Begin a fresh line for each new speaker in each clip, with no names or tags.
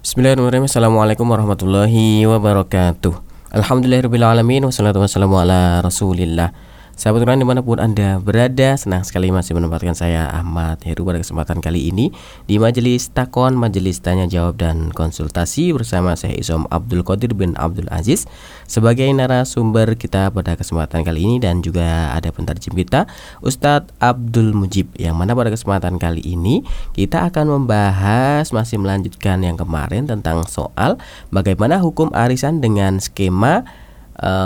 Bismillahirrahmanirrahim. Assalamualaikum warahmatullahi wabarakatuh. Alhamdulillahirrahmanirrahim Wassalatu wassalamu ala rasulillah Sahabat Quran di mana pun Anda berada Senang sekali masih menempatkan saya Ahmad Heru pada kesempatan kali ini Di Majelis Takon, Majelis Tanya Jawab dan Konsultasi Bersama saya Isom Abdul Qadir bin Abdul Aziz Sebagai narasumber kita pada kesempatan kali ini Dan juga ada pentarjim kita Ustadz Abdul Mujib Yang mana pada kesempatan kali ini Kita akan membahas Masih melanjutkan yang kemarin Tentang soal Bagaimana hukum arisan dengan skema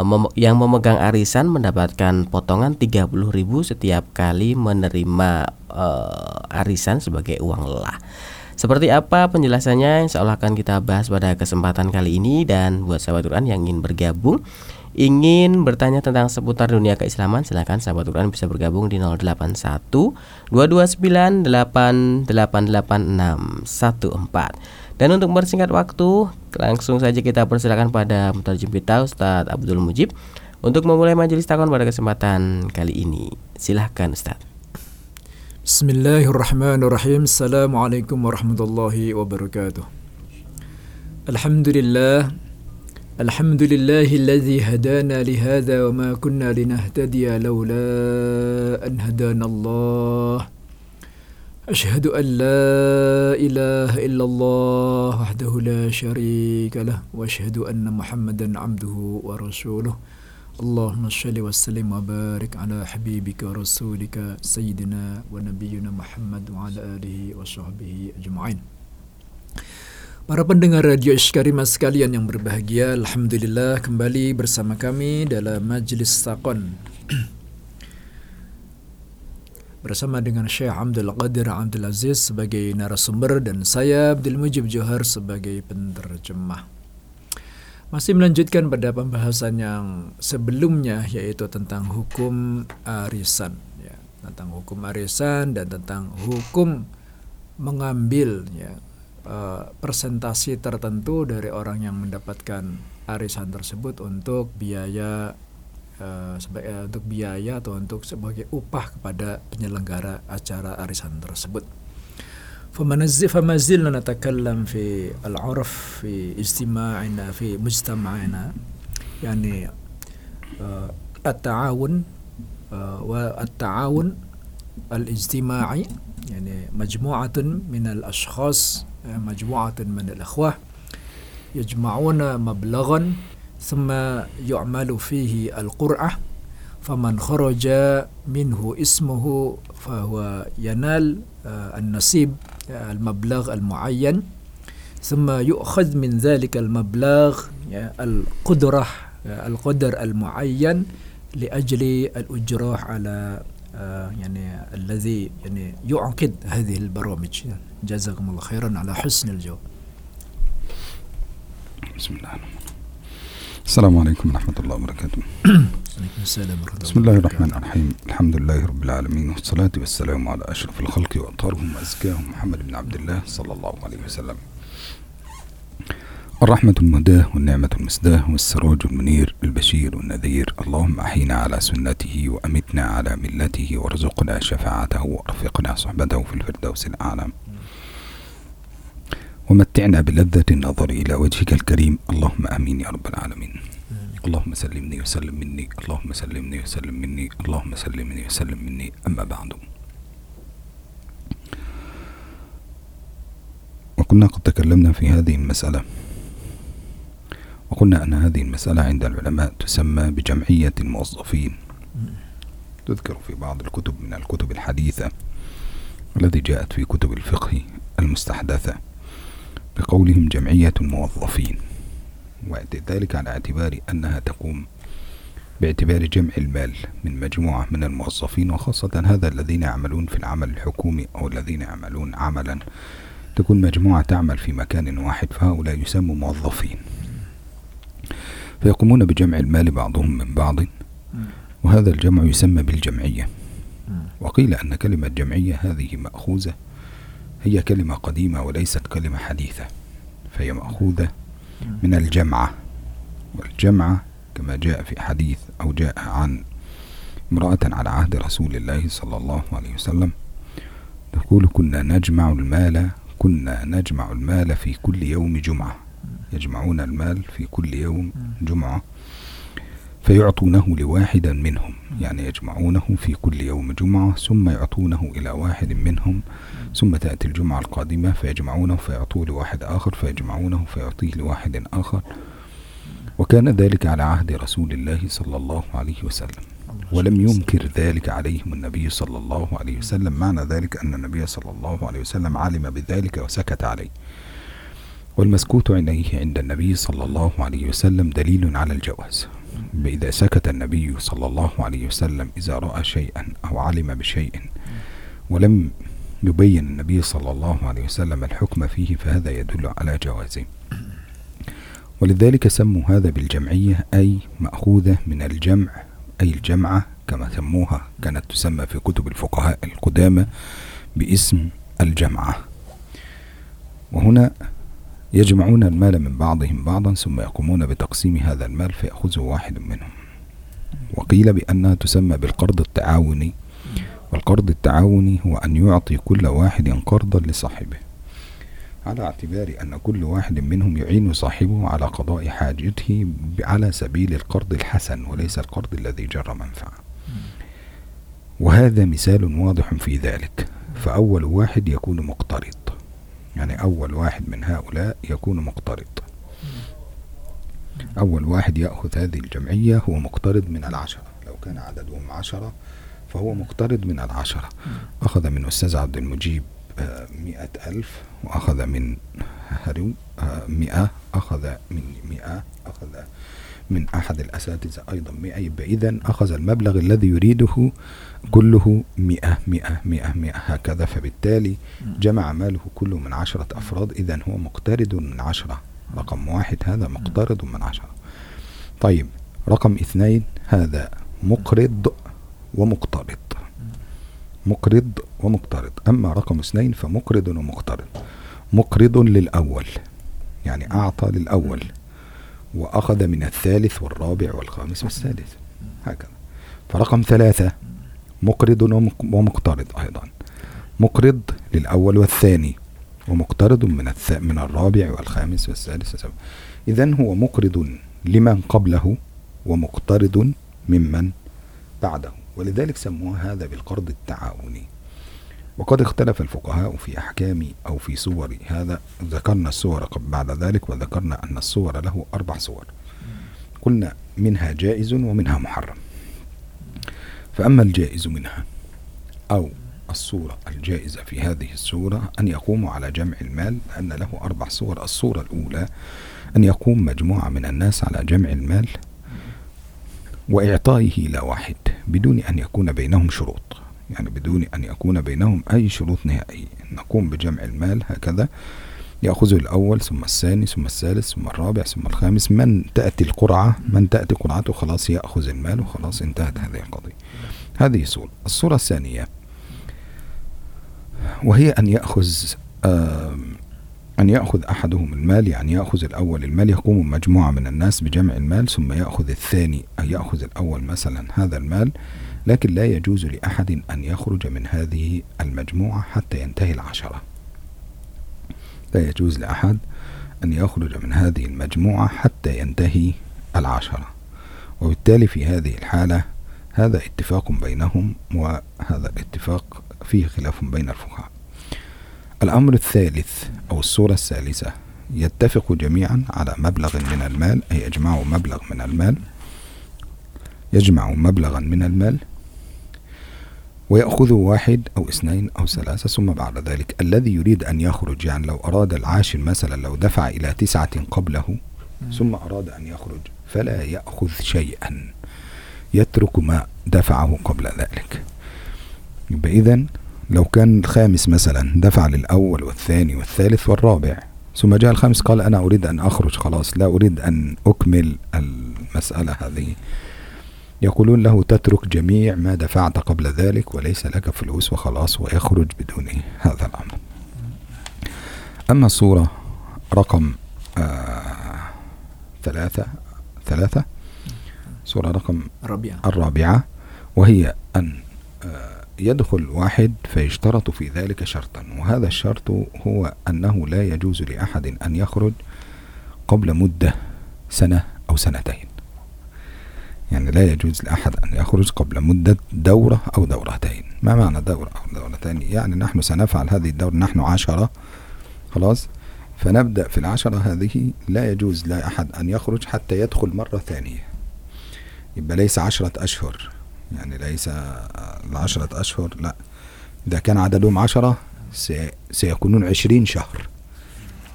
mem yang memegang arisan mendapatkan potongan 30.000 setiap kali menerima uh, arisan sebagai uang lelah. Seperti apa penjelasannya? Insya Allah akan kita bahas pada kesempatan kali ini. Dan buat sahabat Quran yang ingin bergabung ingin bertanya tentang seputar dunia keislaman silahkan sahabat Quran bisa bergabung di 081 229 888 dan untuk mempersingkat waktu, langsung saja kita persilakan pada mutarjim kita Ustadz Abdul Mujib untuk memulai majelis takon pada kesempatan kali ini. Silahkan Ustadz.
Bismillahirrahmanirrahim. Assalamualaikum warahmatullahi wabarakatuh. Alhamdulillah. Alhamdulillahilladzi hadana lihada wa ma kunna linahtadiya laula an hadana Allah. أشهد أن لا إله إلا الله وحده لا شريك له وأشهد أن محمدا عبده ورسوله اللهم صل وسلم وبارك على حبيبك ورسولك سيدنا ونبينا محمد وعلى آله وصحبه أجمعين Para pendengar Radio Iskarima sekalian yang berbahagia, Alhamdulillah kembali bersama kami dalam Majelis Takon bersama dengan Syekh Abdul Qadir Abdul Aziz sebagai narasumber dan saya Abdul Mujib Johar sebagai penerjemah. Masih melanjutkan pada pembahasan yang sebelumnya yaitu tentang hukum arisan ya, tentang hukum arisan dan tentang hukum mengambil ya uh, presentasi tertentu dari orang yang mendapatkan arisan tersebut untuk biaya uh, sebagai uh, untuk biaya atau untuk sebagai upah kepada penyelenggara acara arisan tersebut. فمنزل فما زلنا نتكلم في العرف في اجتماعنا في مجتمعنا يعني التعاون والتعاون الاجتماعي يعني مجموعة من الأشخاص مجموعة من الأخوة يجمعون مبلغا ثم يعمل فيه القرعة فمن خرج منه اسمه فهو ينال النصيب المبلغ المعين. ثم يؤخذ من ذلك المبلغ القدرة القدر المعين لأجل الأجرة على يعني الذي يعني يعقد هذه البرامج. جزاكم الله خيرا على حسن الجواب.
بسم الله الرحمن السلام عليكم ورحمة الله وبركاته. بسم الله الرحمن الرحيم. الحمد لله رب العالمين والصلاة والسلام على أشرف الخلق وأطهرهم وأزكاهم محمد بن عبد الله صلى الله عليه وسلم. الرحمة المهداة والنعمة المسداة والسراج المنير البشير والنذير. اللهم أحينا على سنته وأمتنا على ملته وارزقنا شفاعته ورفقنا صحبته في الفردوس الأعلى. ومتعنا بلذة النظر إلى وجهك الكريم. اللهم آمين يا رب العالمين. اللهم سلمني وسلم مني. اللهم سلمني وسلم مني. اللهم سلمني وسلم مني. أما بعد. وكنا قد تكلمنا في هذه المسألة. وقلنا أن هذه المسألة عند العلماء تسمى بجمعية الموظفين. تذكر في بعض الكتب من الكتب الحديثة التي جاءت في كتب الفقه المستحدثة. بقولهم جمعية الموظفين. ذلك على اعتبار أنها تقوم باعتبار جمع المال من مجموعة من الموظفين وخاصة هذا الذين يعملون في العمل الحكومي أو الذين يعملون عملا. تكون مجموعة تعمل في مكان واحد فهؤلاء يسموا موظفين. فيقومون بجمع المال بعضهم من بعض وهذا الجمع يسمى بالجمعية. وقيل أن كلمة جمعية هذه مأخوذة هي كلمة قديمة وليست كلمة حديثة فهي مأخوذة من الجمعة. والجمعة كما جاء في حديث أو جاء عن امرأة على عهد رسول الله صلى الله عليه وسلم تقول كنا نجمع المال كنا نجمع المال في كل يوم جمعة. يجمعون المال في كل يوم جمعة فيعطونه لواحدا منهم يعني يجمعونه في كل يوم جمعة ثم يعطونه إلى واحد منهم ثم تأتي الجمعة القادمة فيجمعونه فيعطوه لواحد آخر فيجمعونه فيعطيه لواحد آخر. وكان ذلك على عهد رسول الله صلى الله عليه وسلم. ولم ينكر ذلك عليهم النبي صلى الله عليه وسلم. معنى ذلك أن النبي صلى الله عليه وسلم علم بذلك وسكت عليه. والمسكوت عليه عند النبي صلى الله عليه وسلم دليل على الجواز. إذا سكت النبي صلى الله عليه وسلم إذا رأى شيئا أو علم بشيء ولم يبين النبي صلى الله عليه وسلم الحكم فيه فهذا يدل على جوازه. ولذلك سموا هذا بالجمعية أي مأخوذة من الجمع أي الجمعة كما سموها كانت تسمى في كتب الفقهاء القدامى باسم الجمعة. وهنا يجمعون المال من بعضهم بعضا ثم يقومون بتقسيم هذا المال فيأخذه واحد منهم. وقيل بأنها تسمى بالقرض التعاوني والقرض التعاوني هو أن يعطي كل واحد قرضا لصاحبه. على اعتبار أن كل واحد منهم يعين صاحبه على قضاء حاجته على سبيل القرض الحسن وليس القرض الذي جر منفعة. وهذا مثال واضح في ذلك. فأول واحد يكون مقترض. يعني أول واحد من هؤلاء يكون مقترض. أول واحد يأخذ هذه الجمعية هو مقترض من العشرة. لو كان عددهم عشرة فهو مقترض من العشرة. أخذ من أستاذ عبد المجيب آه، مئة ألف وأخذ من هرو آه، مئة أخذ من مئة أخذ من أحد الأساتذة أيضا مئة. يبقى إذا أخذ المبلغ الذي يريده كله مئة مئة مئة مئة هكذا. فبالتالي جمع ماله كله من عشرة أفراد. إذا هو مقترض من عشرة. رقم واحد هذا مقترض من عشرة. طيب رقم اثنين هذا مقرض ومقترض. مقرض ومقترض. أما رقم اثنين فمقرض ومقترض. مقرض للأول يعني أعطى للأول وأخذ من الثالث والرابع والخامس والسادس. هكذا. فرقم ثلاثة مقرض ومقترض أيضا. مقرض للأول والثاني ومقترض من الث... من الرابع والخامس والسادس والسابع. إذا هو مقرض لمن قبله ومقترض ممن بعده. ولذلك سموه هذا بالقرض التعاوني. وقد اختلف الفقهاء في أحكام أو في صور هذا. ذكرنا الصور بعد ذلك وذكرنا أن الصور له أربع صور قلنا منها جائز ومنها محرم. فأما الجائز منها أو الصورة الجائزة في هذه الصورة أن يقوموا على جمع المال لأن له أربع صور الصورة الأولى أن يقوم مجموعة من الناس على جمع المال وإعطائه إلى واحد. بدون أن يكون بينهم شروط. يعني بدون أن يكون بينهم أي شروط نهائية. نقوم بجمع المال هكذا. يأخذه الأول ثم الثاني ثم الثالث ثم الرابع ثم الخامس. من تأتي القرعة؟ من تأتي قرعته؟ خلاص يأخذ المال وخلاص انتهت هذه القضية. هذه صورة الصورة الثانية. وهي أن يأخذ أن يأخذ أحدهم المال يعني يأخذ الأول المال يقوم مجموعة من الناس بجمع المال ثم يأخذ الثاني أي يأخذ الأول مثلا هذا المال. لكن لا يجوز لأحد أن يخرج من هذه المجموعة حتى ينتهي العشرة. لا يجوز لأحد أن يخرج من هذه المجموعة حتى ينتهي العشرة. وبالتالي في هذه الحالة هذا اتفاق بينهم وهذا الاتفاق فيه خلاف بين الفقهاء. الأمر الثالث أو الصورة الثالثة. يتفق جميعا على مبلغ من المال أي يجمعوا مبلغ من المال يجمع مبلغا من المال ويأخذ واحد أو اثنين أو ثلاثة ثم بعد ذلك الذي يريد أن يخرج يعني لو أراد العاشر مثلا لو دفع إلى تسعة قبله ثم أراد أن يخرج فلا يأخذ شيئا. يترك ما دفعه قبل ذلك. يبقى إذن لو كان الخامس مثلا دفع للأول والثاني والثالث والرابع ثم جاء الخامس قال أنا أريد أن أخرج خلاص لا أريد أن أكمل المسألة هذه. يقولون له تترك جميع ما دفعت قبل ذلك وليس لك فلوس وخلاص ويخرج بدون هذا الأمر. أما الصورة رقم آه ثلاثة ثلاثة صورة رقم
الرابعة
الرابعة وهي أن آه يدخل واحد فيشترط في ذلك شرطا وهذا الشرط هو أنه لا يجوز لأحد أن يخرج قبل مدة سنة أو سنتين. يعني لا يجوز لأحد أن يخرج قبل مدة دورة أو دورتين. ما معنى دورة أو دورتين؟ يعني نحن سنفعل هذه الدورة نحن عشرة خلاص؟ فنبدأ في العشرة هذه لا يجوز لأحد أن يخرج حتى يدخل مرة ثانية. يبقى ليس عشرة أشهر. يعني ليس العشرة أشهر لا. إذا كان عددهم عشرة سيكونون عشرين شهر.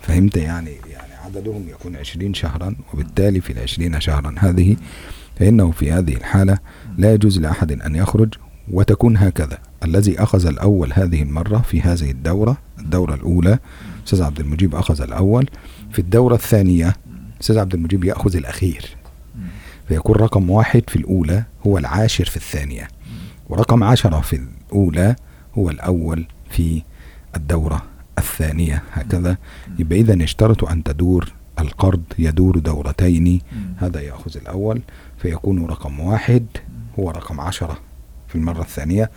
فهمت؟ يعني يعني عددهم يكون عشرين شهرا وبالتالي في العشرين شهرا هذه فإنه في هذه الحالة لا يجوز لأحد أن يخرج وتكون هكذا. الذي أخذ الأول هذه المرة في هذه الدورة الدورة الأولى أستاذ عبد المجيب أخذ الأول. في الدورة الثانية أستاذ عبد المجيب يأخذ الأخير. فيكون رقم واحد في الأولى هو العاشر في الثانية ورقم عشرة في الأولى هو الأول في الدورة الثانية هكذا. يبقى إذا اشترط أن تدور القرض يدور دورتين هذا يأخذ الأول فيكون رقم واحد هو رقم عشرة في المرة الثانية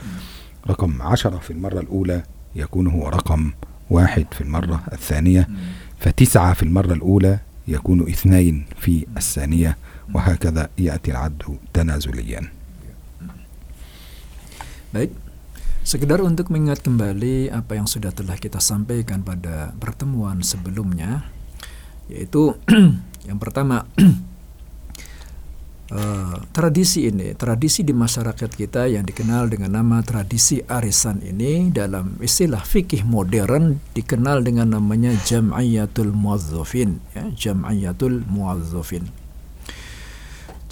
رقم عشرة في المرة الأولى يكون هو رقم واحد في المرة الثانية فتسعة في المرة الأولى يكون اثنين في الثانية وهكذا يأتي العد تنازليا
Baik, sekedar untuk mengingat kembali apa yang sudah telah kita sampaikan pada pertemuan sebelumnya, yaitu yang pertama uh, tradisi ini, tradisi di masyarakat kita yang dikenal dengan nama tradisi arisan ini dalam istilah fikih modern dikenal dengan namanya jam'iyatul muwazzafin, ya, jam'iyatul muwazzafin.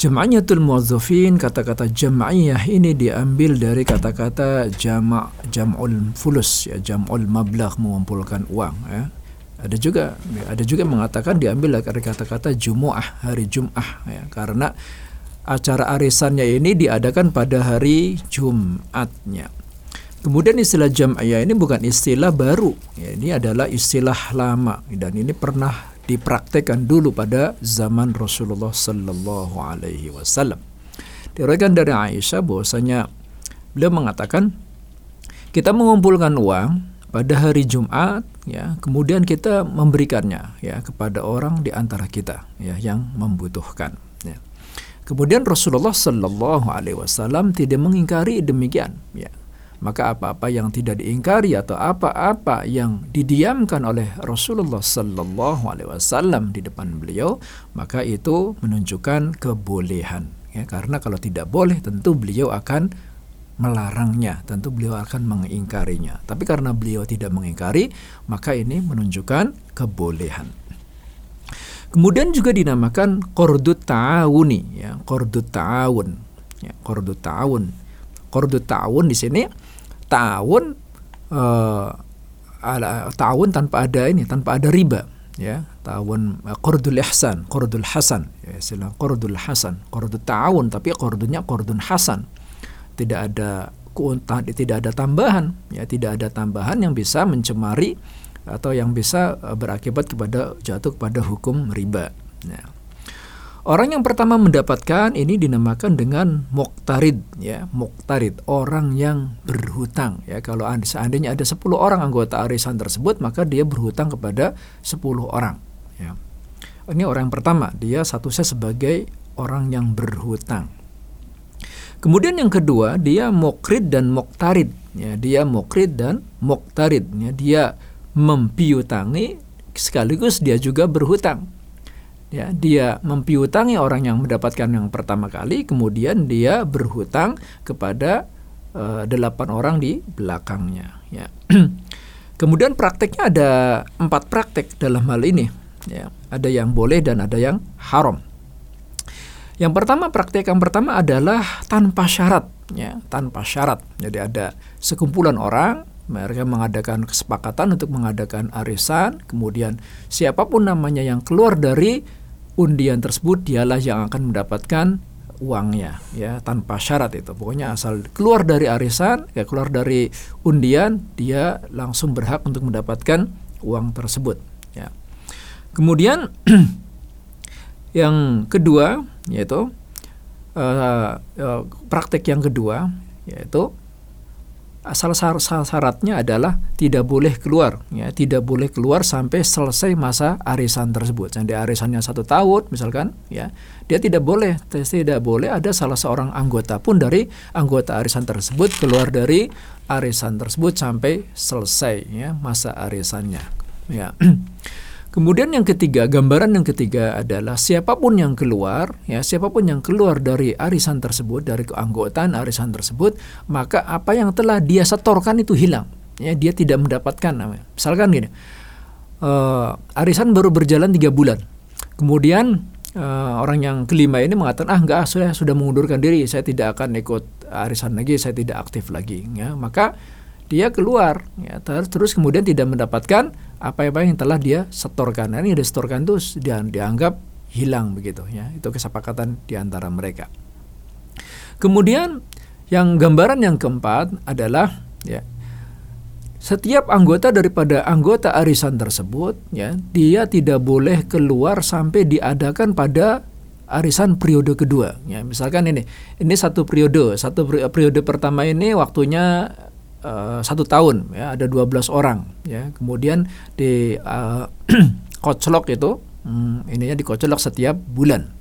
Jam'iyatul muwazzafin kata-kata jam'iyah ini diambil dari kata-kata jama' jam'ul fulus ya jam'ul mablagh mengumpulkan uang ya ada juga ada juga mengatakan diambil dari kata-kata Jumu'ah hari Jum'ah ya karena acara arisannya ini diadakan pada hari Jumatnya. Kemudian istilah jam'iyah ini bukan istilah baru, ya, ini adalah istilah lama dan ini pernah dipraktekkan dulu pada zaman Rasulullah Sallallahu Alaihi Wasallam. Diriwayatkan dari Aisyah bahwasanya beliau mengatakan kita mengumpulkan uang pada hari Jumat ya kemudian kita memberikannya ya kepada orang di antara kita ya yang membutuhkan ya. Kemudian Rasulullah Sallallahu Alaihi Wasallam tidak mengingkari demikian. Ya. Maka apa-apa yang tidak diingkari atau apa-apa yang didiamkan oleh Rasulullah Sallallahu Alaihi Wasallam di depan beliau, maka itu menunjukkan kebolehan. Ya, karena kalau tidak boleh, tentu beliau akan melarangnya, tentu beliau akan mengingkarinya. Tapi karena beliau tidak mengingkari, maka ini menunjukkan kebolehan. Kemudian juga dinamakan qordut ta'awuni ya, qordut ta'awun. Ya, qordut ta'awun. Qordut ta'awun di sini ta'awun uh, ta'awun tanpa ada ini, tanpa ada riba ya. Ta'awun uh, qordul ihsan, qordul hasan. Ya, istilah qordul hasan, qordut ta'awun tapi qordunnya qordun hasan. Tidak ada tidak ada tambahan ya, tidak ada tambahan yang bisa mencemari atau yang bisa eh, berakibat kepada jatuh kepada hukum riba. Nah, orang yang pertama mendapatkan ini dinamakan dengan muktarid ya, muktarid, orang yang berhutang ya. Kalau seandainya ada 10 orang anggota arisan tersebut, maka dia berhutang kepada 10 orang ya. Ini orang yang pertama, dia statusnya sebagai orang yang berhutang. Kemudian yang kedua, dia mukrid dan muktarid ya, dia mukrid dan muktarid ya, dia mempiutangi sekaligus dia juga berhutang. Ya, dia mempiutangi orang yang mendapatkan yang pertama kali, kemudian dia berhutang kepada uh, delapan orang di belakangnya. Ya. kemudian prakteknya ada empat praktek dalam hal ini. Ya, ada yang boleh dan ada yang haram. Yang pertama praktek yang pertama adalah tanpa syarat, ya, tanpa syarat. Jadi ada sekumpulan orang mereka mengadakan kesepakatan untuk mengadakan arisan, kemudian siapa pun namanya yang keluar dari undian tersebut dialah yang akan mendapatkan uangnya ya tanpa syarat itu. Pokoknya asal keluar dari arisan ya keluar dari undian dia langsung berhak untuk mendapatkan uang tersebut ya. Kemudian yang kedua yaitu uh, uh, praktek yang kedua yaitu salah syaratnya adalah tidak boleh keluar ya tidak boleh keluar sampai selesai masa arisan tersebut. Sampai arisannya satu tahun misalkan ya dia tidak boleh tidak boleh ada salah seorang anggota pun dari anggota arisan tersebut keluar dari arisan tersebut sampai selesai ya masa arisannya ya Kemudian yang ketiga, gambaran yang ketiga adalah siapa pun yang keluar, ya siapa pun yang keluar dari arisan tersebut, dari keanggotaan arisan tersebut, maka apa yang telah dia setorkan itu hilang. Ya, dia tidak mendapatkan. Misalkan gini, uh, arisan baru berjalan tiga bulan, kemudian uh, orang yang kelima ini mengatakan ah enggak sudah sudah mengundurkan diri, saya tidak akan ikut arisan lagi, saya tidak aktif lagi. Ya, maka dia keluar, ya, terus terus kemudian tidak mendapatkan apa-apa yang telah dia setorkan. Nah, ini dia setorkan itu dia dianggap hilang begitu ya. Itu kesepakatan di antara mereka. Kemudian yang gambaran yang keempat adalah ya setiap anggota daripada anggota arisan tersebut ya dia tidak boleh keluar sampai diadakan pada arisan periode kedua ya misalkan ini ini satu periode satu periode pertama ini waktunya uh, satu tahun ya ada 12 orang ya kemudian di uh, koclok itu hmm, ininya dikoclok setiap bulan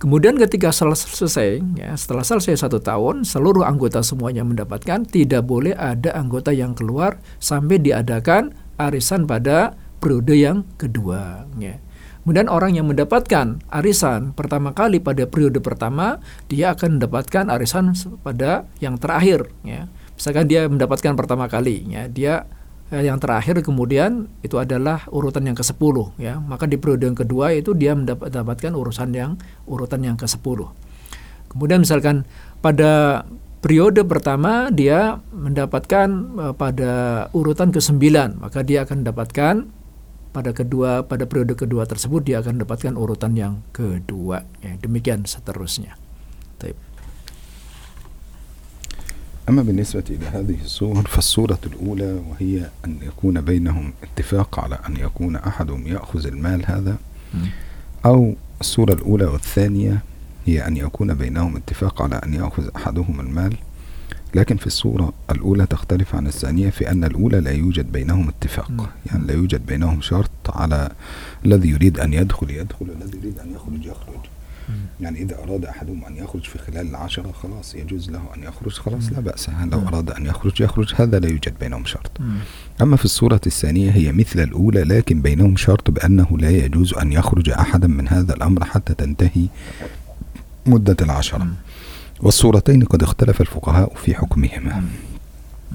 Kemudian ketika selesai, ya, setelah selesai satu tahun, seluruh anggota semuanya mendapatkan, tidak boleh ada anggota yang keluar sampai diadakan arisan pada periode yang kedua. Ya. Kemudian orang yang mendapatkan arisan pertama kali pada periode pertama, dia akan mendapatkan arisan pada yang terakhir. Ya misalkan dia mendapatkan pertama kali ya dia eh, yang terakhir kemudian itu adalah urutan yang ke-10 ya. Maka di periode yang kedua itu dia mendapatkan urusan yang urutan yang ke-10 kemudian misalkan pada periode pertama dia mendapatkan eh, pada urutan ke-9 maka dia akan mendapatkan pada kedua pada periode kedua tersebut dia akan mendapatkan urutan yang kedua ya. Demikian seterusnya
أما بالنسبة إلى هذه الصور فالصورة الأولى وهي أن يكون بينهم اتفاق على أن يكون أحدهم يأخذ المال هذا أو الصورة الأولى والثانية هي أن يكون بينهم اتفاق على أن يأخذ أحدهم المال. لكن في الصورة الأولى تختلف عن الثانية في أن الأولى لا يوجد بينهم اتفاق. يعني لا يوجد بينهم شرط على الذي يريد أن يدخل يدخل والذي يريد أن يخرج يخرج. يعني إذا أراد أحدهم أن يخرج في خلال العشرة خلاص يجوز له أن يخرج خلاص لا بأس. لو أراد أن يخرج يخرج. هذا لا يوجد بينهم شرط. أما في الصورة الثانية هي مثل الأولى لكن بينهم شرط بأنه لا يجوز أن يخرج أحدا من هذا الأمر حتى تنتهي مدة العشرة. والصورتين قد اختلف الفقهاء في حكمهما.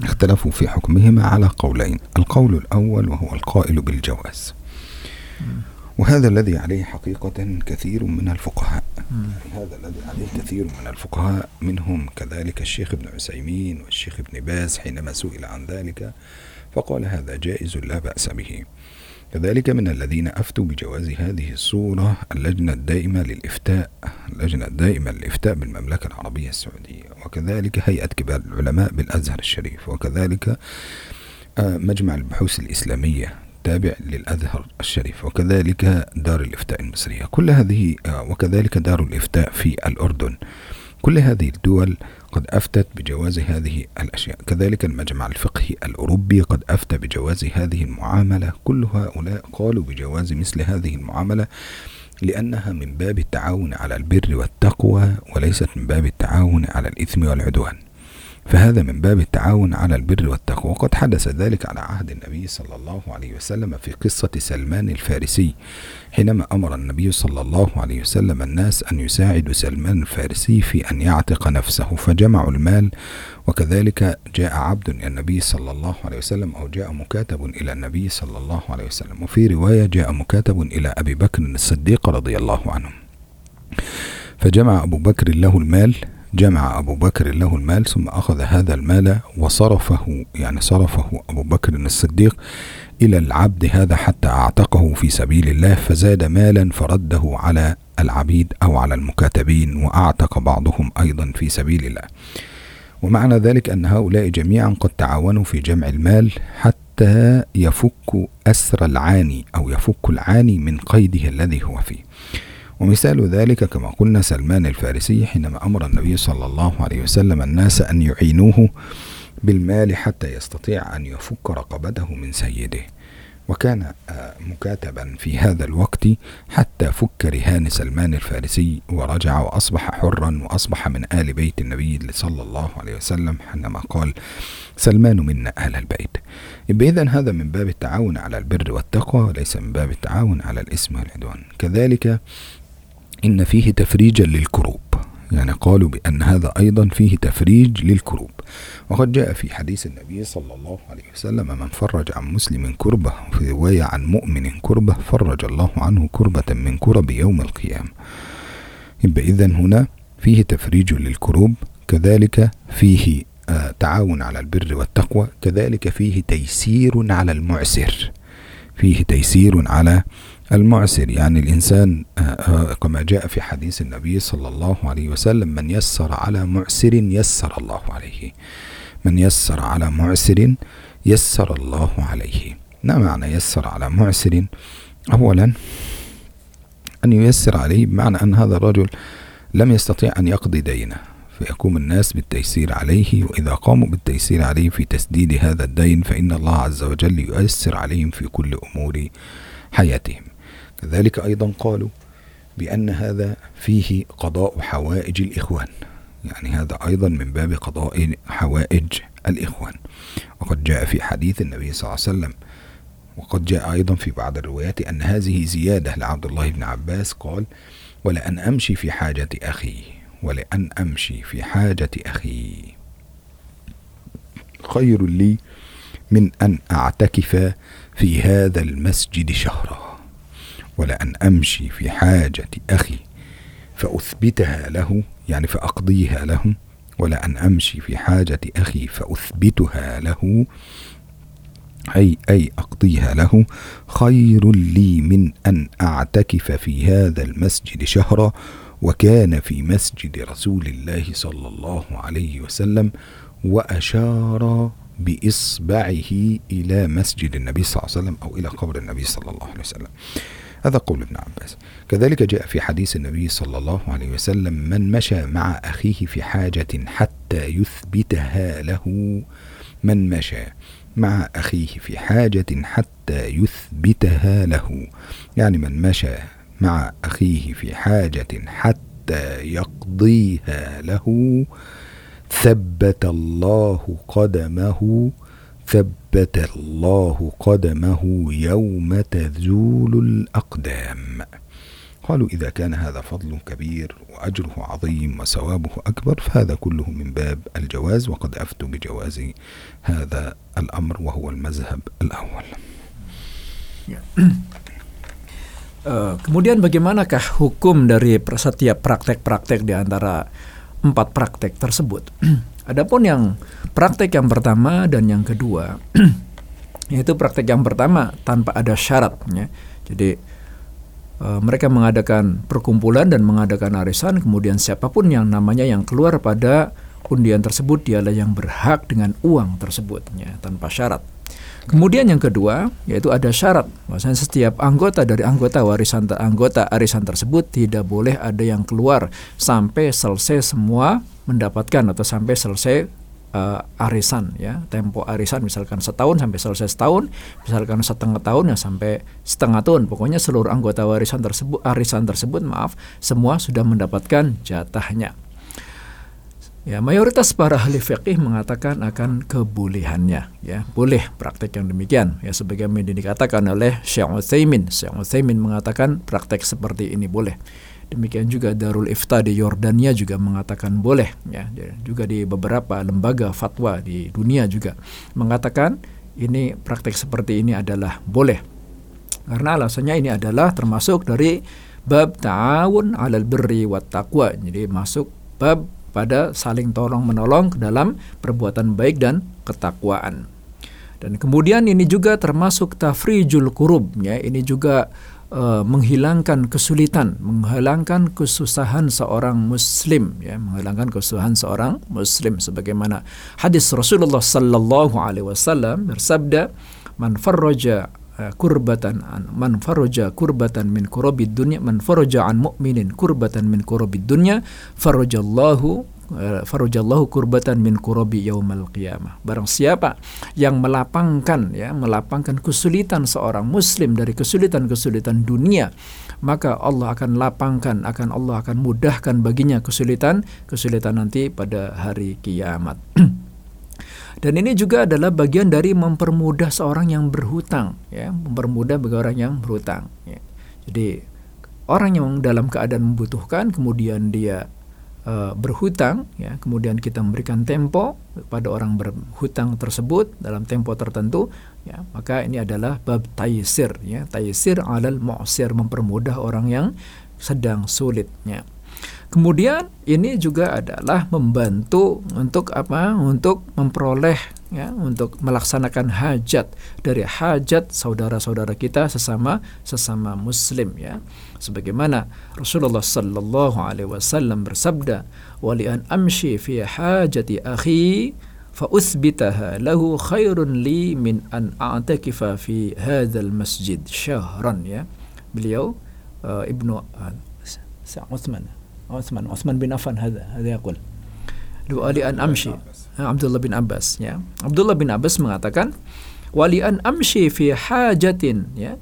اختلفوا في حكمهما على قولين. القول الأول وهو القائل بالجواز. وهذا الذي عليه حقيقة كثير من الفقهاء. هذا الذي عليه كثير من الفقهاء منهم كذلك الشيخ ابن عثيمين والشيخ ابن باز حينما سئل عن ذلك فقال هذا جائز لا بأس به. كذلك من الذين أفتوا بجواز هذه الصورة اللجنة الدائمة للإفتاء اللجنة الدائمة للإفتاء بالمملكة العربية السعودية. وكذلك هيئة كبار العلماء بالأزهر الشريف. وكذلك آه، مجمع البحوث الإسلامية. التابع للأزهر الشريف وكذلك دار الإفتاء المصرية. كل هذه آه، وكذلك دار الإفتاء في الأردن. كل هذه الدول قد أفتت بجواز هذه الأشياء. كذلك المجمع الفقهي الأوروبي قد أفتى بجواز هذه المعاملة. كل هؤلاء قالوا بجواز مثل هذه المعاملة لأنها من باب التعاون على البر والتقوى وليست من باب التعاون على الإثم والعدوان. فهذا من باب التعاون على البر والتقوى. وقد حدث ذلك على عهد النبي صلى الله عليه وسلم في قصة سلمان الفارسي حينما أمر النبي صلى الله عليه وسلم الناس أن يساعدوا سلمان الفارسي في أن يعتق نفسه فجمعوا المال وكذلك جاء عبد إلى النبي صلى الله عليه وسلم أو جاء مكاتب إلى النبي صلى الله عليه وسلم. وفي رواية جاء مكاتب إلى أبي بكر الصديق رضي الله عنه. فجمع أبو بكر له المال جمع أبو بكر له المال ثم أخذ هذا المال وصرفه يعني صرفه أبو بكر الصديق إلى العبد هذا حتى أعتقه في سبيل الله فزاد مالا فرده على العبيد أو على المكاتبين وأعتق بعضهم أيضا في سبيل الله. ومعنى ذلك أن هؤلاء جميعا قد تعاونوا في جمع المال حتى يفك أسر العاني أو يفك العاني من قيده الذي هو فيه. ومثال ذلك كما قلنا سلمان الفارسي حينما أمر النبي صلى الله عليه وسلم الناس أن يعينوه بالمال حتى يستطيع أن يفك رقبته من سيده. وكان آه، مكاتبا في هذا الوقت حتى فك رهان سلمان الفارسي ورجع وأصبح حرا وأصبح من آل بيت النبي صلى الله عليه وسلم حينما قال سلمان منا أهل البيت. إذن هذا من باب التعاون على البر والتقوى وليس من باب التعاون على الإثم والعدوان. كذلك إن فيه تفريجا للكروب. يعني قالوا بأن هذا أيضا فيه تفريج للكروب. وقد جاء في حديث النبي صلى الله عليه وسلم من فرج عن مسلم كربة في رواية عن مؤمن كربة فرج الله عنه كربة من كرب يوم القيامة. يبقى إذن هنا فيه تفريج للكروب كذلك فيه آه تعاون على البر والتقوى كذلك فيه تيسير على المعسر. فيه تيسير على المعسر يعني الإنسان آه، آه، كما جاء في حديث النبي صلى الله عليه وسلم من يسر على معسر يسر الله عليه. من يسر على معسر يسر الله عليه. ما معنى يسر على معسر؟ أولا أن ييسر عليه بمعنى أن هذا الرجل لم يستطيع أن يقضي دينه فيقوم الناس بالتيسير عليه وإذا قاموا بالتيسير عليه في تسديد هذا الدين فإن الله عز وجل يؤثر عليهم في كل أمور حياتهم. كذلك أيضا قالوا بأن هذا فيه قضاء حوائج الإخوان. يعني هذا أيضا من باب قضاء حوائج الإخوان. وقد جاء في حديث النبي صلى الله عليه وسلم وقد جاء أيضا في بعض الروايات أن هذه زيادة لعبد الله بن عباس قال ولأن أمشي في حاجة أخي ولأن أمشي في حاجة أخي. خير لي من أن أعتكف في هذا المسجد شهرا. ولأن أمشي في حاجة أخي فأثبتها له يعني فأقضيها له ولا أن أمشي في حاجة أخي فأثبتها له أي أي أقضيها له. خير لي من أن أعتكف في هذا المسجد شهرا وكان في مسجد رسول الله صلى الله عليه وسلم وأشار بإصبعه إلى مسجد النبي صلى الله عليه وسلم أو إلى قبر النبي صلى الله عليه وسلم. هذا قول ابن عباس. كذلك جاء في حديث النبي صلى الله عليه وسلم من مشى مع أخيه في حاجة حتى يثبتها له. من مشى مع أخيه في حاجة حتى يثبتها له. يعني من مشى مع أخيه في حاجة حتى يقضيها له ثبت الله قدمه ثبت الله قدمه يوم تزول الأقدام قالوا إذا كان هذا فضل كبير وأجره عظيم وثوابه أكبر فهذا كله من باب الجواز وقد أفتوا بجواز هذا الأمر وهو المذهب الأول
Uh, kemudian bagaimanakah hukum dari setiap praktek-praktek di antara empat praktek tersebut? Adapun yang praktek yang pertama dan yang kedua, yaitu praktek yang pertama tanpa ada syarat, ya. Jadi e, mereka mengadakan perkumpulan dan mengadakan arisan, kemudian siapa pun yang namanya yang keluar pada undian tersebut dialah yang berhak dengan uang tersebut, ya, tanpa syarat. Kemudian yang kedua yaitu ada syarat, bahwasanya setiap anggota dari anggota warisan anggota arisan tersebut tidak boleh ada yang keluar sampai selesai semua mendapatkan atau sampai selesai uh, arisan ya. Tempo arisan misalkan setahun sampai selesai setahun misalkan setengah tahun ya sampai setengah tahun. Pokoknya seluruh anggota warisan tersebut arisan tersebut maaf semua sudah mendapatkan jatahnya Ya, mayoritas para ahli fikih mengatakan akan kebolehannya, ya, boleh praktek yang demikian, ya, sebagaimana dikatakan oleh Syekh Utsaimin. Syekh Utsaimin mengatakan praktek seperti ini boleh. Demikian juga Darul Ifta di Yordania juga mengatakan boleh, ya, juga di beberapa lembaga fatwa di dunia juga mengatakan ini praktek seperti ini adalah boleh. Karena alasannya ini adalah termasuk dari bab ta'awun 'alal birri wat taqwa. Jadi masuk bab pada saling tolong menolong ke dalam perbuatan baik dan ketakwaan. Dan kemudian ini juga termasuk tafrijul kurub ya, ini juga uh, menghilangkan kesulitan, menghilangkan kesusahan seorang muslim ya, menghilangkan kesusahan seorang muslim. Sebagaimana hadis Rasulullah sallallahu alaihi wasallam bersabda man farraja kurbatan an man faraja kurbatan min kurabid dunya man faraja an mu'minin kurbatan min kurabid dunya farajallahu eh, farajallahu kurbatan min kurabi yaumal qiyamah. Barang siapa yang melapangkan ya, melapangkan kesulitan seorang muslim dari kesulitan-kesulitan dunia, maka Allah akan lapangkan, akan Allah akan mudahkan baginya kesulitan-kesulitan nanti pada hari kiamat. Dan ini juga adalah bagian dari mempermudah seorang yang berhutang, ya, mempermudah bagi orang yang berhutang. Ya. Jadi orang yang dalam keadaan membutuhkan, kemudian dia uh, berhutang, ya, kemudian kita memberikan tempo pada orang berhutang tersebut dalam tempo tertentu, ya, maka ini adalah bab taisir, ya, taisir alal mu'sir mempermudah orang yang sedang sulitnya. Kemudian ini juga adalah membantu untuk apa? Untuk memperoleh ya, untuk melaksanakan hajat dari hajat saudara-saudara kita sesama sesama muslim ya. Sebagaimana Rasulullah sallallahu alaihi wasallam bersabda, "Wa li an amshi fi hajati akhi fa uthbitaha lahu khairun li min an a'takifa fi hadzal masjid syahran" ya. Beliau uh, Ibnu uh, Utsman عثمان عثمان بن عفان هذا هذا يقول wali an amshi Abdullah bin Abbas ya Abdullah bin Abbas mengatakan wali an amshi fi hajatin ya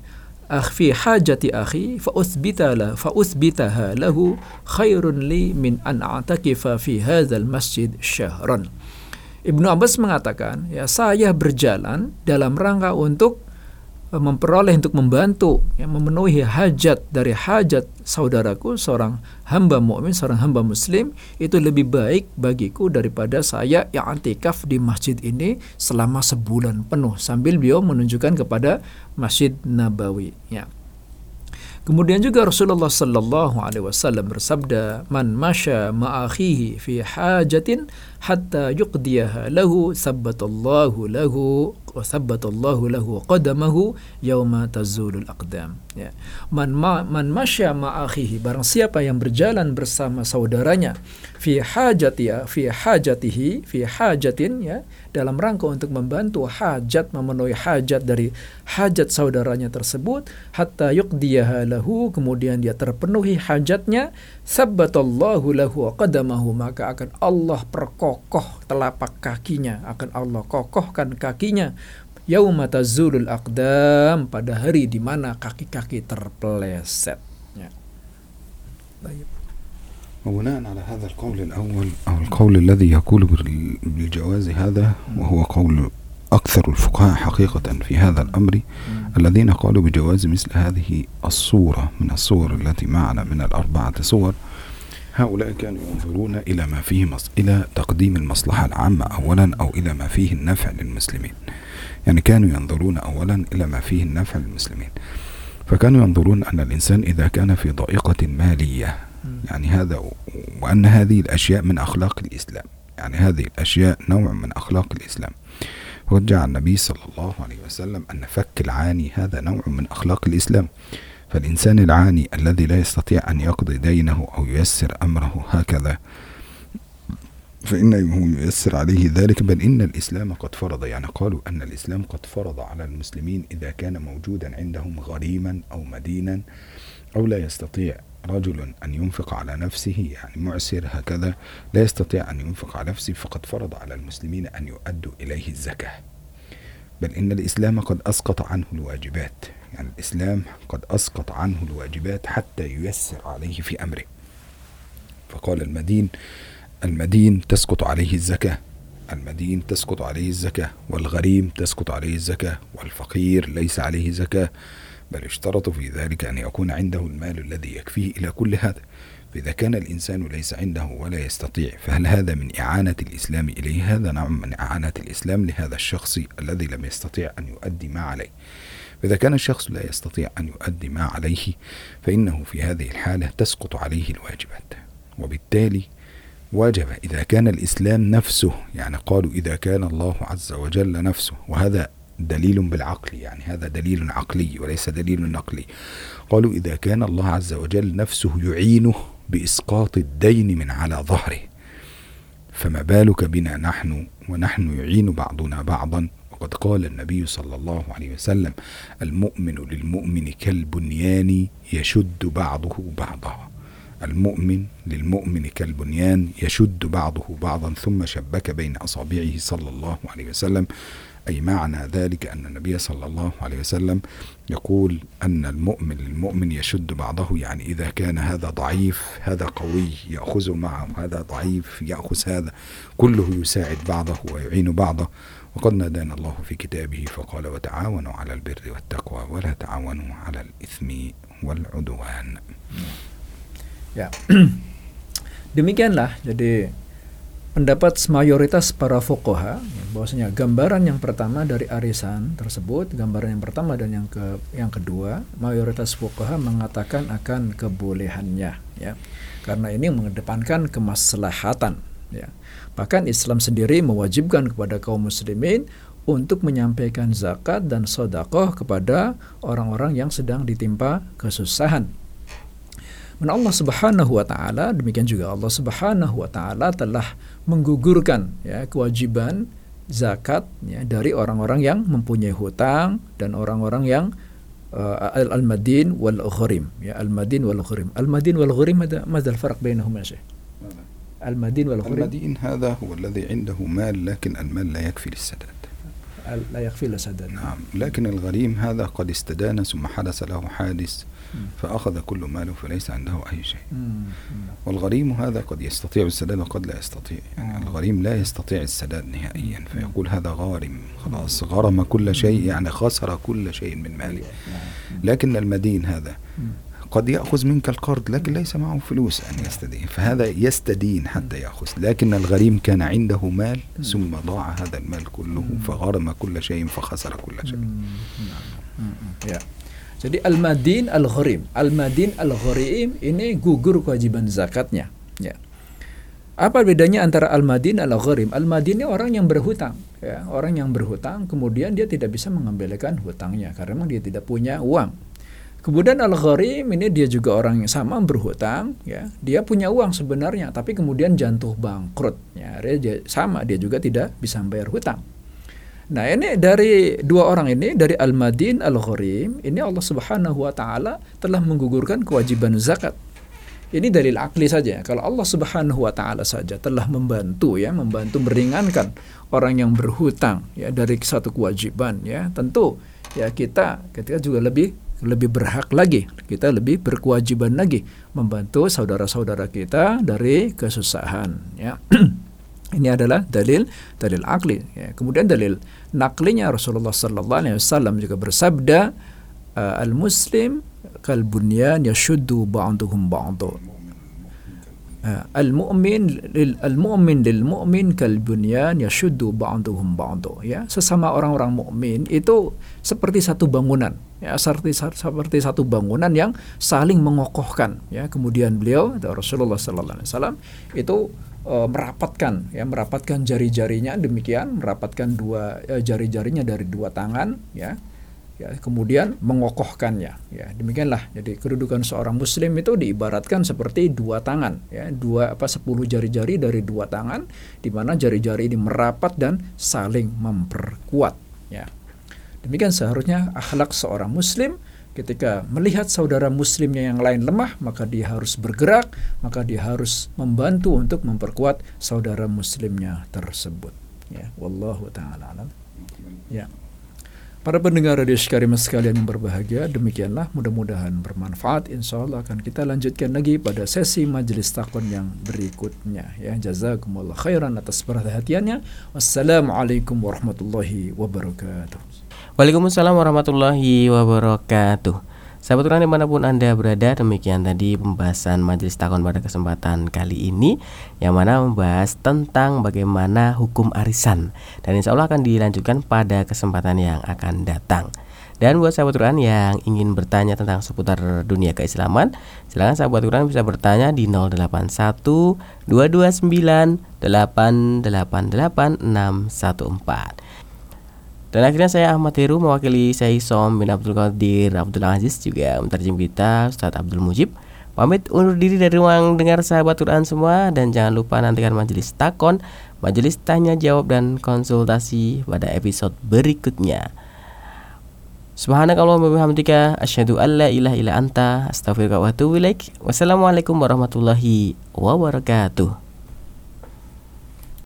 akh fi hajati akhi fa uthbita la fa uthbitaha lahu khairun li min an a'takifa fi hadzal masjid syahran Ibnu Abbas mengatakan ya saya berjalan dalam rangka untuk memperoleh untuk membantu ya, memenuhi hajat dari hajat saudaraku seorang hamba mukmin seorang hamba muslim itu lebih baik bagiku daripada saya yang antikaf di masjid ini selama sebulan penuh sambil beliau menunjukkan kepada Masjid Nabawi ya. Kemudian juga Rasulullah sallallahu alaihi wasallam bersabda, "Man masya ma'akhihi fi hajatin hatta yuqdiyaha lahu, sabbatallahu lahu wa sabbatallahu lahu qadamahu yauma tazulul aqdam." Ya. Man ma, man masya ma'akhihi, barang siapa yang berjalan bersama saudaranya fi hajati fi hajatihi fi hajatin ya dalam rangka untuk membantu hajat memenuhi hajat dari hajat saudaranya tersebut hatta yuqdiyaha lahu kemudian dia terpenuhi hajatnya sabbatallahu lahu qadamahu maka akan Allah perkokoh telapak kakinya akan Allah kokohkan kakinya yauma tazulul aqdam pada hari di mana kaki-kaki terpeleset ya.
Baik. وبناء على هذا القول الأول أو القول الذي يقول بالجواز هذا وهو قول أكثر الفقهاء حقيقة في هذا الأمر الذين قالوا بجواز مثل هذه الصورة من الصور التي معنا من الأربعة صور هؤلاء كانوا ينظرون إلى ما فيه مص... إلى تقديم المصلحة العامة أولا أو إلى ما فيه النفع للمسلمين. يعني كانوا ينظرون أولا إلى ما فيه النفع للمسلمين. فكانوا ينظرون أن الإنسان إذا كان في ضائقة مالية يعني هذا وأن هذه الأشياء من أخلاق الإسلام. يعني هذه الأشياء نوع من أخلاق الإسلام. جعل النبي صلى الله عليه وسلم أن فك العاني هذا نوع من أخلاق الإسلام. فالإنسان العاني الذي لا يستطيع أن يقضي دينه أو ييسر أمره هكذا فإنه ييسر عليه ذلك. بل إن الإسلام قد فرض يعني قالوا أن الإسلام قد فرض على المسلمين إذا كان موجودا عندهم غريما أو مدينا أو لا يستطيع رجل أن ينفق على نفسه يعني معسر هكذا لا يستطيع أن ينفق على نفسه فقد فرض على المسلمين أن يؤدوا إليه الزكاة. بل إن الإسلام قد أسقط عنه الواجبات يعني الإسلام قد أسقط عنه الواجبات حتى ييسر عليه في أمره. فقال المدين المدين تسقط عليه الزكاة المدين تسقط عليه الزكاة والغريم تسقط عليه الزكاة والفقير ليس عليه زكاة. بل اشترطوا في ذلك أن يكون عنده المال الذي يكفيه إلى كل هذا. فإذا كان الإنسان ليس عنده ولا يستطيع فهل هذا من إعانة الإسلام إليه؟ هذا نوع من إعانة الإسلام لهذا الشخص الذي لم يستطيع أن يؤدي ما عليه. فإذا كان الشخص لا يستطيع أن يؤدي ما عليه فإنه في هذه الحالة تسقط عليه الواجبات. وبالتالي وجب إذا كان الإسلام نفسه يعني قالوا إذا كان الله عز وجل نفسه وهذا دليل بالعقل يعني هذا دليل عقلي وليس دليل نقلي. قالوا إذا كان الله عز وجل نفسه يعينه بإسقاط الدين من على ظهره فما بالك بنا نحن ونحن يعين بعضنا بعضا؟ وقد قال النبي صلى الله عليه وسلم المؤمن للمؤمن كالبنيان يشد بعضه بعضا. المؤمن للمؤمن كالبنيان يشد بعضه بعضا. ثم شبك بين أصابعه صلى الله عليه وسلم أي معنى ذلك أن النبي صلى الله عليه وسلم يقول أن المؤمن للمؤمن يشد بعضه يعني إذا كان هذا ضعيف هذا قوي يأخذ معه هذا ضعيف يأخذ هذا كله يساعد بعضه ويعين بعضه. وقد نادانا الله في كتابه فقال وتعاونوا على البر والتقوى ولا تعاونوا على الإثم والعدوان.
Ya. Demikianlah. Jadi pendapat mayoritas para fuqaha bahwasanya gambaran yang pertama dari arisan tersebut, gambaran yang pertama dan yang ke yang kedua, mayoritas fuqaha mengatakan akan kebolehannya ya. Karena ini mengedepankan kemaslahatan ya. Bahkan Islam sendiri mewajibkan kepada kaum muslimin untuk menyampaikan zakat dan sodakoh kepada orang-orang yang sedang ditimpa kesusahan dan Allah Subhanahu wa taala demikian juga Allah Subhanahu wa taala telah menggugurkan ya kewajiban zakat ya dari orang-orang yang mempunyai hutang dan orang-orang yang uh, al-madin wal gharim ya al-madin wal gharim al-madin wal gharim ماذا ماذا الفرق بينهما شيخ
المدين والغريم المدين هذا هو الذي عنده مال لكن المال لا يكفي للسداد
لا يكفي للسداد
نعم لكن الغريم هذا قد استدان ثم حدث له حادث فأخذ كل ماله فليس عنده أي شيء. والغريم هذا قد يستطيع السداد وقد لا يستطيع. يعني آه. الغريم لا يستطيع السداد نهائيا. فيقول هذا غارم خلاص غرم كل شيء يعني خسر كل شيء من ماله. لكن المدين هذا قد يأخذ منك القرض لكن ليس معه فلوس أن يستدين. فهذا يستدين حتى يأخذ. لكن الغريم كان عنده مال ثم ضاع هذا المال كله فغرم كل شيء فخسر كل شيء.
Jadi al-madin al-gharim. Al-madin al-gharim ini gugur kewajiban zakatnya. Ya. Apa bedanya antara al-madin al-gharim? Al-madin ini orang yang berhutang, ya, orang yang berhutang kemudian dia tidak bisa mengembalikan hutangnya karena memang dia tidak punya uang. Kemudian al-gharim ini dia juga orang yang sama berhutang, ya. Dia punya uang sebenarnya, tapi kemudian jatuh bangkrut, ya. Dia sama dia juga tidak bisa membayar hutang. Nah ini dari dua orang ini dari Al-Madin Al-Gharim ini Allah Subhanahu wa taala telah menggugurkan kewajiban zakat. Ini dalil akli saja. Kalau Allah Subhanahu wa taala saja telah membantu ya, membantu meringankan orang yang berhutang ya dari satu kewajiban ya, tentu ya kita ketika juga lebih lebih berhak lagi, kita lebih berkewajiban lagi membantu saudara-saudara kita dari kesusahan ya. Ini adalah dalil dalil akli. Ya. Kemudian dalil naklinya Rasulullah Sallallahu Alaihi Wasallam juga bersabda, uh, al Muslim kal bunyan yashuddu ba'duhum ba'du. Uh, al mu'min lil al mu'min lil mu'min kal bunyan yashuddu ba'duhum ba'du. Ya sesama orang-orang mukmin itu seperti satu bangunan. Ya seperti seperti satu bangunan yang saling mengokohkan. Ya kemudian beliau Rasulullah sallallahu alaihi wasallam itu e, merapatkan ya merapatkan jari-jarinya demikian merapatkan dua e, jari-jarinya dari dua tangan ya ya kemudian mengokohkannya ya demikianlah. Jadi kedudukan seorang muslim itu diibaratkan seperti dua tangan ya dua apa sepuluh jari-jari dari dua tangan di mana jari-jari ini merapat dan saling memperkuat ya. Demikian seharusnya akhlak seorang muslim ketika melihat saudara muslimnya yang lain lemah, maka dia harus bergerak, maka dia harus membantu untuk memperkuat saudara muslimnya tersebut. Ya, wallahu taala alam. Ya. Para pendengar radio Karimah sekalian yang berbahagia, demikianlah mudah-mudahan bermanfaat. Insya Allah akan kita lanjutkan lagi pada sesi majelis takon yang berikutnya. Ya, jazakumullah khairan atas perhatiannya. Wassalamualaikum warahmatullahi wabarakatuh.
Waalaikumsalam warahmatullahi wabarakatuh. Sahabat Quran di mana pun Anda berada Demikian tadi pembahasan majelis takon pada kesempatan kali ini Yang mana membahas tentang bagaimana hukum arisan. Dan insya Allah akan dilanjutkan pada kesempatan yang akan datang. Dan buat sahabat Quran yang ingin bertanya tentang seputar dunia keislaman, silakan sahabat Quran bisa bertanya di 081 229 888 614. Dan akhirnya saya Ahmad Heru mewakili saya Som bin Abdul Qadir Abdul Aziz juga menterjem kita Ustadz Abdul Mujib Pamit undur diri dari ruang dengar sahabat Quran semua Dan jangan lupa nantikan majelis takon Majelis tanya jawab dan konsultasi pada episode berikutnya Subhanakallahumma wabihamdika asyhadu an la ilaha illa anta astaghfiruka wa atubu ilaik. Wassalamualaikum warahmatullahi wabarakatuh.